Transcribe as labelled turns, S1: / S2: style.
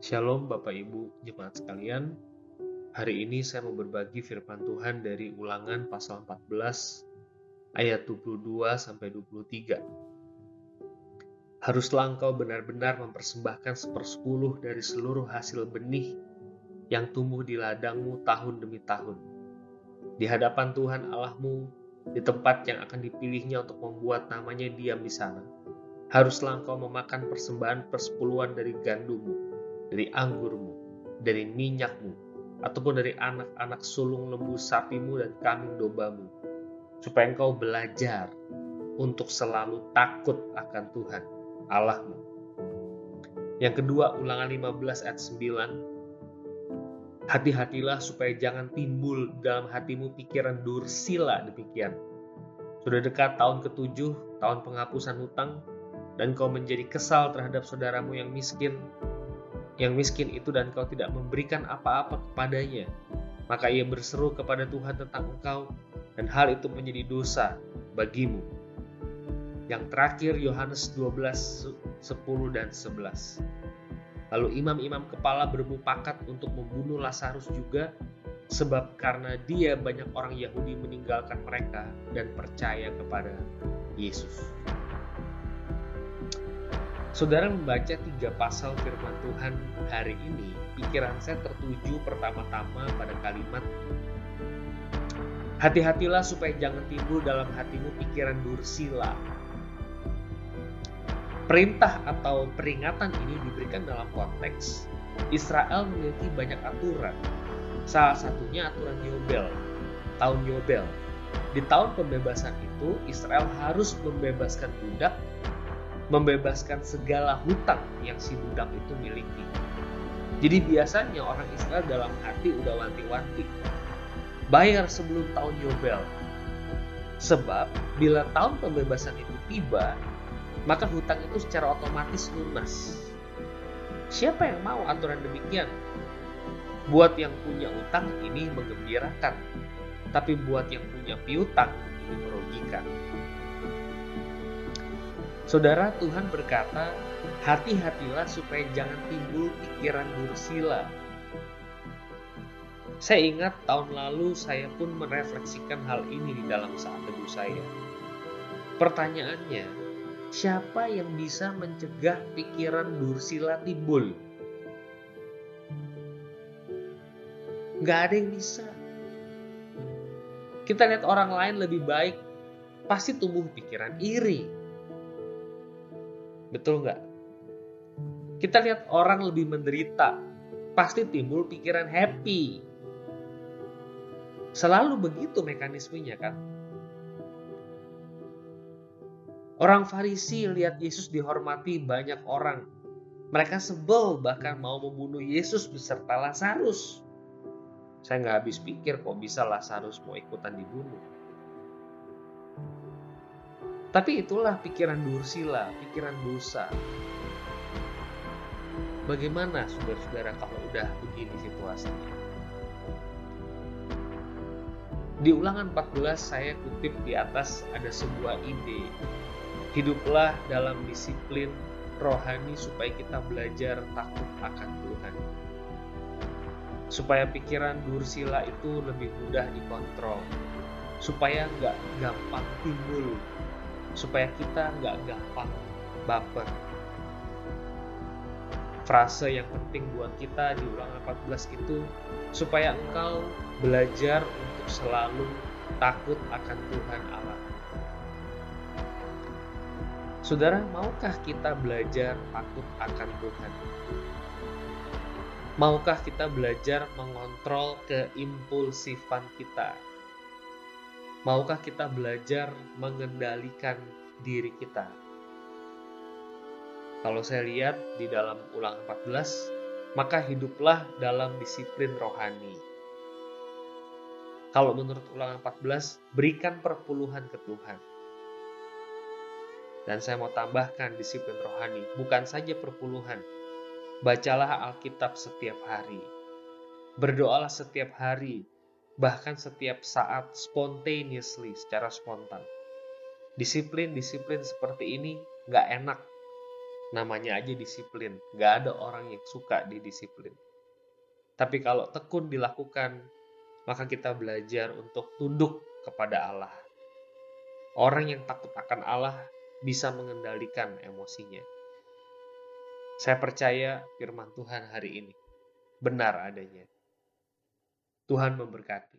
S1: Shalom Bapak Ibu Jemaat sekalian. Hari ini saya mau berbagi firman Tuhan dari Ulangan pasal 14 ayat 22 sampai 23. Haruslah engkau benar-benar mempersembahkan sepersepuluh dari seluruh hasil benih yang tumbuh di ladangmu tahun demi tahun. Di hadapan Tuhan Allahmu, di tempat yang akan dipilihnya untuk membuat namanya diam di sana. Haruslah engkau memakan persembahan persepuluhan dari gandummu, dari anggurmu, dari minyakmu, ataupun dari anak-anak sulung lembu sapimu dan kambing dombamu, supaya engkau belajar untuk selalu takut akan Tuhan Allahmu. Yang kedua, ulangan 15 ayat 9. Hati-hatilah supaya jangan timbul dalam hatimu pikiran dursila demikian. Sudah dekat tahun ketujuh, tahun penghapusan hutang, dan kau menjadi kesal terhadap saudaramu yang miskin, yang miskin itu dan kau tidak memberikan apa-apa kepadanya, maka ia berseru kepada Tuhan tentang engkau dan hal itu menjadi dosa bagimu. Yang terakhir Yohanes 12, 10 dan 11. Lalu imam-imam kepala bermupakat untuk membunuh Lazarus juga sebab karena dia banyak orang Yahudi meninggalkan mereka dan percaya kepada Yesus. Saudara membaca tiga pasal firman Tuhan hari ini, pikiran saya tertuju pertama-tama pada kalimat Hati-hatilah supaya jangan timbul dalam hatimu pikiran dursila. Perintah atau peringatan ini diberikan dalam konteks Israel memiliki banyak aturan. Salah satunya aturan Yobel, tahun Yobel. Di tahun pembebasan itu, Israel harus membebaskan budak membebaskan segala hutang yang si budak itu miliki. Jadi biasanya orang Israel dalam hati udah wanti-wanti. Bayar sebelum tahun Yobel. Sebab bila tahun pembebasan itu tiba, maka hutang itu secara otomatis lunas. Siapa yang mau aturan demikian? Buat yang punya utang ini menggembirakan, tapi buat yang punya piutang ini merugikan. Saudara Tuhan berkata, hati-hatilah supaya jangan timbul pikiran dursila. Saya ingat tahun lalu saya pun merefleksikan hal ini di dalam saat teduh saya. Pertanyaannya, siapa yang bisa mencegah pikiran dursila timbul? Gak ada yang bisa. Kita lihat orang lain lebih baik, pasti tumbuh pikiran iri, Betul nggak? Kita lihat orang lebih menderita, pasti timbul pikiran happy. Selalu begitu mekanismenya kan. Orang Farisi lihat Yesus dihormati banyak orang. Mereka sebel bahkan mau membunuh Yesus beserta Lazarus. Saya nggak habis pikir kok bisa Lazarus mau ikutan dibunuh. Tapi itulah pikiran dursila, pikiran dosa. Bagaimana saudara-saudara kalau udah begini situasinya? Di ulangan 14 saya kutip di atas ada sebuah ide. Hiduplah dalam disiplin rohani supaya kita belajar takut akan Tuhan. Supaya pikiran dursila itu lebih mudah dikontrol. Supaya nggak gampang timbul supaya kita nggak gampang baper. Frase yang penting buat kita di ulangan 14 itu supaya engkau belajar untuk selalu takut akan Tuhan Allah. Saudara, maukah kita belajar takut akan Tuhan? Maukah kita belajar mengontrol keimpulsifan kita? Maukah kita belajar mengendalikan diri kita? Kalau saya lihat di dalam ulang 14, maka hiduplah dalam disiplin rohani. Kalau menurut ulangan 14, berikan perpuluhan ke Tuhan. Dan saya mau tambahkan disiplin rohani, bukan saja perpuluhan. Bacalah Alkitab setiap hari. Berdoalah setiap hari bahkan setiap saat spontaneously, secara spontan. Disiplin-disiplin seperti ini nggak enak. Namanya aja disiplin. Gak ada orang yang suka didisiplin. Tapi kalau tekun dilakukan, maka kita belajar untuk tunduk kepada Allah. Orang yang takut akan Allah bisa mengendalikan emosinya. Saya percaya firman Tuhan hari ini benar adanya. Tuhan memberkati.